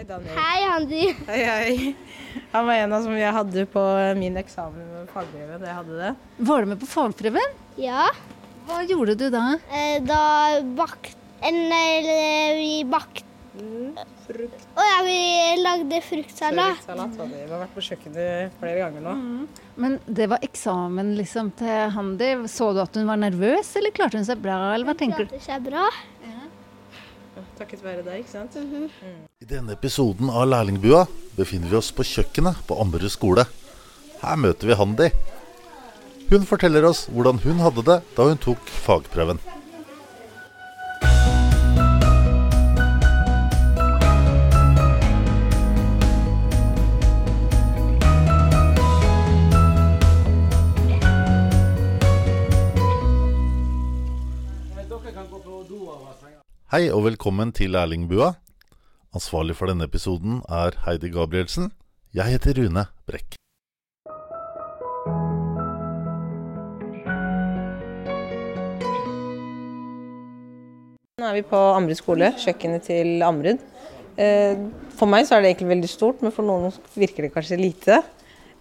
Hei, Daniel. Hei, Handi. Hei, hei. Han var en av som jeg hadde på min eksamen med fagbrevet jeg hadde det. Var du med på fagprøven? Ja, Hva gjorde du da? eh, da bakt... Eller vi bakt... Frukt. Å ja, vi lagde fruktsalat. Fruktsalat var det. Vi har vært på kjøkkenet flere ganger nå. Men det var eksamen liksom til Handi. Så du at hun var nervøs, eller klarte hun seg bra, eller hva tenker du? Klarte seg bra. Takket være deg, ikke sant? I denne episoden av Lærlingbua befinner vi oss på kjøkkenet på Ammerud skole. Her møter vi Handi. Hun forteller oss hvordan hun hadde det da hun tok fagprøven. Hei og velkommen til Lærlingbua. Ansvarlig for denne episoden er Heidi Gabrielsen. Jeg heter Rune Brekk. Nå er vi på Amrud skole, kjøkkenet til Amrud. Eh, For meg så er det egentlig veldig stort, men for noen virker det kanskje lite.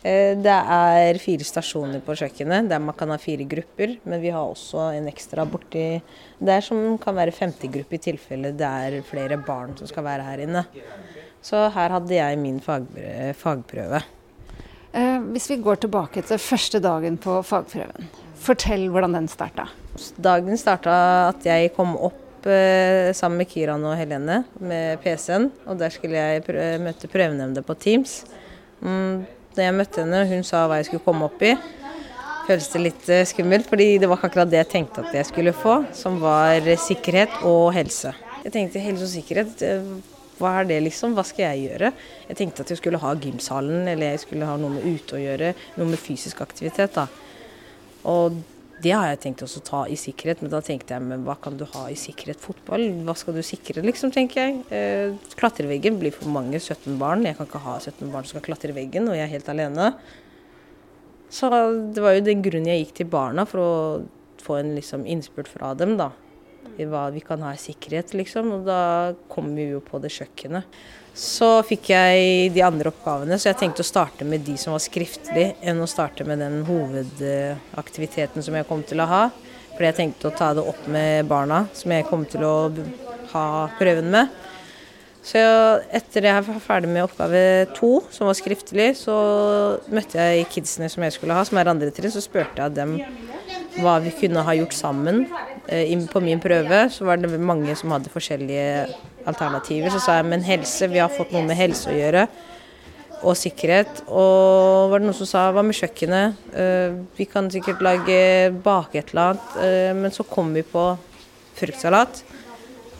Eh, Det er fire stasjoner på kjøkkenet, der man kan ha fire grupper. Men vi har også en ekstra borti der som kan være femte gruppe i tilfelle det er flere barn som skal være her inne. Så her hadde jeg min fagprøve. Eh, hvis vi går tilbake til første dagen på fagprøven, fortell hvordan den starta. Dagen starta at jeg kom opp eh, sammen med Kiran og Helene med PC-en. Og der skulle jeg prø møte prøvenemnda på Teams. Da jeg møtte henne, hun sa hva jeg skulle komme opp i. Føles det litt eh, skummelt, fordi det var ikke akkurat det jeg tenkte at jeg skulle få, som var eh, sikkerhet og helse. Jeg tenkte helse og sikkerhet, eh, hva er det liksom? Hva skal jeg gjøre? Jeg tenkte at jeg skulle ha gymsalen, eller jeg skulle ha noe med ute å gjøre, noe med fysisk aktivitet. da. Og det har jeg tenkt også å ta i sikkerhet, men da tenkte jeg men hva kan du ha i sikkerhet? Fotball, hva skal du sikre, liksom, tenker jeg. Eh, klatreveggen blir for mange, 17 barn. Jeg kan ikke ha 17 barn som skal klatre veggen, og jeg er helt alene. Så det var jo den grunnen jeg gikk til barna, for å få en liksom innspurt fra dem, da. I hva vi kan ha i sikkerhet, liksom. Og da kom vi jo på det kjøkkenet. Så fikk jeg de andre oppgavene, så jeg tenkte å starte med de som var skriftlig, enn å starte med den hovedaktiviteten som jeg kom til å ha. Fordi jeg tenkte å ta det opp med barna, som jeg kom til å ha prøven med. Så etter jeg var ferdig med oppgave to, som var skriftlig, så møtte jeg kidsene som jeg skulle ha, som er andre trinn, så spurte jeg dem hva vi kunne ha gjort sammen. Eh, På min prøve så var det mange som hadde forskjellige alternativer. Så sa jeg men helse, vi har fått noe med helse å gjøre. Og sikkerhet. Og var det noen som sa hva med kjøkkenet? Eh, Vi kan sikkert lage bake et eller annet. Eh, Men så kom vi på fruktsalat.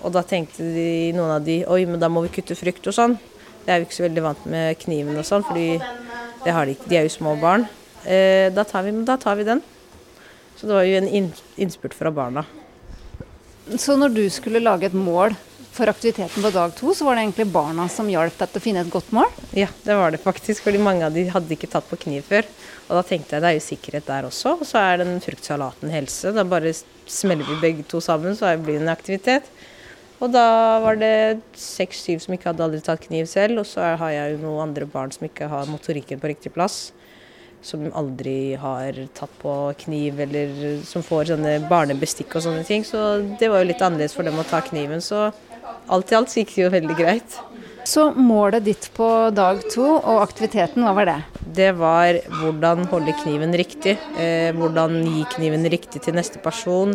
Og da tenkte de, noen av de oi, men da må vi kutte frukt og sånn. Det er vi ikke så veldig vant med kniven og sånn, fordi de. De er jo små barn. Da, tar vi, da tar vi den. Så det var jo en innspurt fra barna. Så når du skulle lage et mål for aktiviteten på dag to, så var det egentlig barna som hjalp deg til å finne et godt mål? Ja, det var det faktisk, fordi mange av de hadde ikke tatt på kniv før. Og da tenkte jeg det er jo sikkerhet der også, og så er den fruktsalaten helse. Da bare smeller vi begge to sammen, så blir det en aktivitet. Og da var det seks-syv som ikke hadde aldri tatt kniv selv, og så har jeg jo noen andre barn som ikke har motorikken på riktig plass. Som aldri har tatt på kniv, eller som får sånne barnebestikk og sånne ting. Så det var jo litt annerledes for dem å ta kniven. Så alt i alt gikk det jo veldig greit. Så målet ditt på dag to og aktiviteten, hva var det? Det var hvordan holde kniven riktig. Eh, hvordan gi kniven riktig til neste person.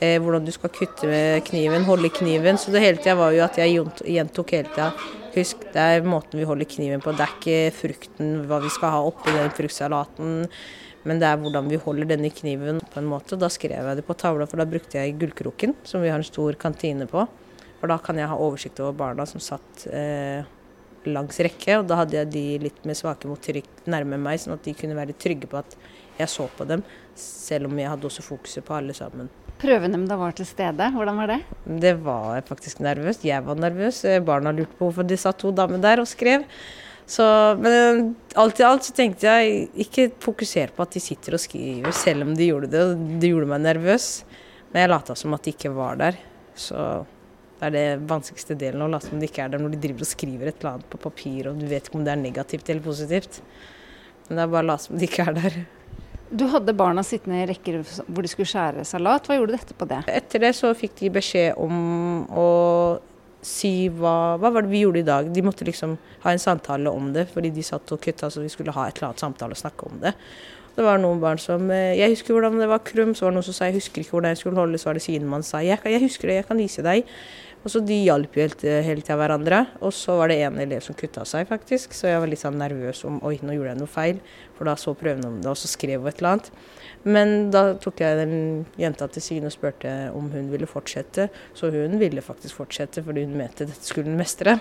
Eh, hvordan du skal kutte med kniven, holde kniven. Så det hele tida var jo at jeg gjentok hele tida. Husk, det er måten vi holder kniven på. Det er ikke frukten, hva vi skal ha oppi den fruktsalaten. Men det er hvordan vi holder denne kniven på en måte. Da skrev jeg det på tavla, for da brukte jeg gullkroken, som vi har en stor kantine på. For da kan jeg ha oversikt over barna som satt eh, langs rekke. Og da hadde jeg de litt med svake motorikk nærme meg, sånn at de kunne være trygge på at jeg så på dem. Selv om jeg hadde også fokuset på alle sammen. Prøvenemnda var til stede, hvordan var det? Det var faktisk nervøst. Jeg var nervøs. Eh, Barna lurte på hvorfor de satt to damer der og skrev. Så, men alt i alt så tenkte jeg ikke fokuser på at de sitter og skriver, selv om de gjorde det. Det gjorde meg nervøs. Men jeg lata som at de ikke var der. Så Det er det vanskeligste delen å late som de ikke er der når de driver og skriver et eller annet på papir, og du vet ikke om det er negativt eller positivt. Men det er bare å late som de ikke er der. Du hadde barna sittende i rekker hvor de skulle skjære salat. Hva gjorde du etterpå det? Etter det så fikk de beskjed om å si hva, hva var det vi gjorde i dag. De måtte liksom ha en samtale om det, fordi de satt og kutta, så vi skulle ha et eller annet samtale og snakke om det. Det var noen barn som eh, Jeg husker hvordan det var krum, så var det noen som sa jeg husker ikke hvordan jeg skulle holde, så var det sidemann sa jeg, jeg husker det, jeg kan vise deg. Og så De hjalp jo helt, hele tida hverandre. Og så var det en elev som kutta seg, faktisk. Så jeg var litt sånn nervøs om oi, nå gjorde jeg noe feil. For da så prøvene om det, og så skrev hun et eller annet. Men da tok jeg den jenta til siden og spurte om hun ville fortsette. Så hun ville faktisk fortsette, fordi hun mente dette skulle hun mestre.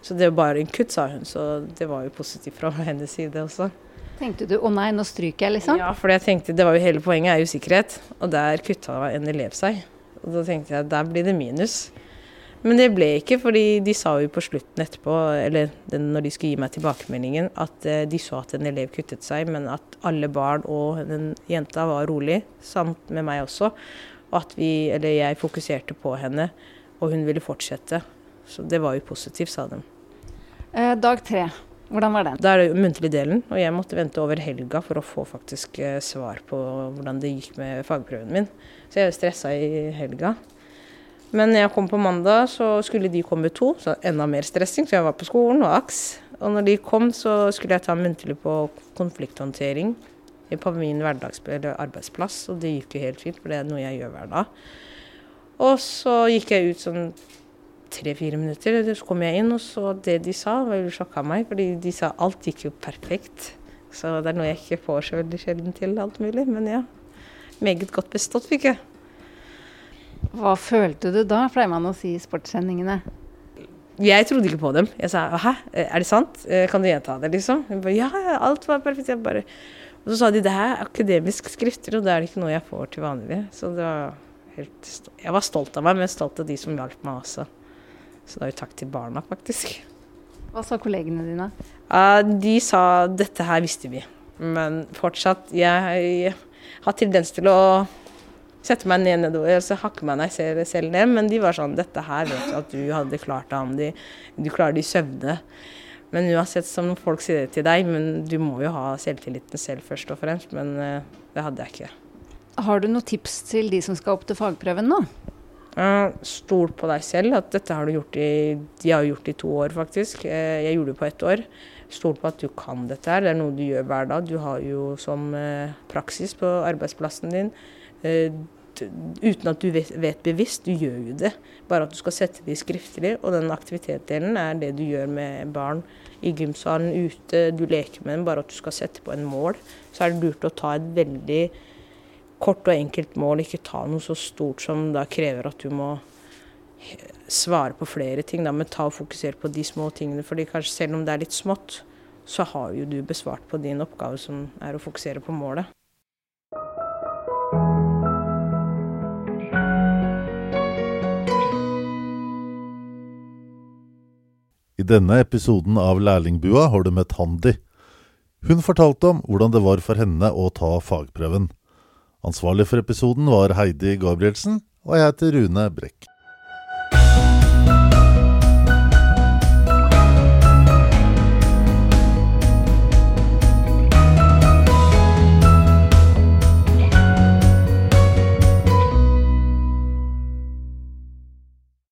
Så det var bare en kutt, sa hun. Så det var jo positivt fra hennes side også. Tenkte du å nei, nå stryker jeg, liksom? Ja, for jeg tenkte det var jo hele poenget er jo sikkerhet. Og der kutta en elev seg. Og da tenkte jeg der blir det minus. Men det ble ikke, fordi de sa jo på slutten etterpå, eller den, når de skulle gi meg tilbakemeldingen, at eh, de så at en elev kuttet seg, men at alle barn og den jenta var rolig, samt med meg også. Og at vi, eller jeg fokuserte på henne, og hun ville fortsette. Så det var jo positivt, sa de. Eh, dag tre, hvordan var den? Da er det muntlig delen, og jeg måtte vente over helga for å få faktisk eh, svar på hvordan det gikk med fagprøven min. Så jeg stressa i helga. Men jeg kom på mandag, så skulle de komme to, så enda mer stressing. Så jeg var på skolen og AKS. Og når de kom, så skulle jeg ta muntlig på konflikthåndtering på min arbeidsplass. Og det gikk jo helt fint, for det er noe jeg gjør hver dag. Og så gikk jeg ut sånn tre-fire minutter, så kom jeg inn, og så det de sa, var jo sjokka meg. Fordi de sa alt gikk jo perfekt. Så det er noe jeg ikke får så veldig sjelden til, alt mulig. Men ja, meget godt bestått fikk jeg. Hva følte du da, pleier man å si i sportssendingene. Jeg trodde ikke på dem. Jeg sa hæ, er det sant? Eh, kan du gjenta det, liksom? Bare, ja, alt var perfekt. Jeg bare... Og så sa de det her er akademisk skrifter, og det er ikke noe jeg får til vanlig. Så det var helt Jeg var stolt av meg, men stolt av de som hjalp meg også. Så da er jo takk til barna, faktisk. Hva sa kollegene dine? Uh, de sa dette her visste vi. Men fortsatt, jeg har tendens til å sette meg ned nedover og så hakke meg selv, selv ned. Men de var sånn Dette her vet du at du hadde klart det om de, du klarer i søvne. Men uansett som folk sier det til deg, men du må jo ha selvtilliten selv først og fremst. Men uh, det hadde jeg ikke. Har du noen tips til de som skal opp til fagprøven nå? Uh, stol på deg selv. at dette har du gjort i, De har gjort det i to år, faktisk. Uh, jeg gjorde det på ett år. Stol på at du kan dette her. Det er noe du gjør hver dag. Du har jo som praksis på arbeidsplassen din. Uten at du vet, bevisst, du gjør jo det. Bare at du skal sette det skriftlig. Og den aktivitetsdelen er det du gjør med barn i gymsalen, ute. Du leker med dem, bare at du skal sette på en mål. Så er det lurt å ta et veldig kort og enkelt mål, ikke ta noe så stort som da krever at du må svare på flere ting, da, men ta og fokusere på de små tingene. fordi kanskje selv om det er litt smått, så har jo du besvart på din oppgave, som er å fokusere på målet. Denne episoden av Lærlingbua har du møtt Handi. Hun fortalte om hvordan det var for henne å ta fagprøven. Ansvarlig for episoden var Heidi Gabrielsen, og jeg heter Rune Brekk.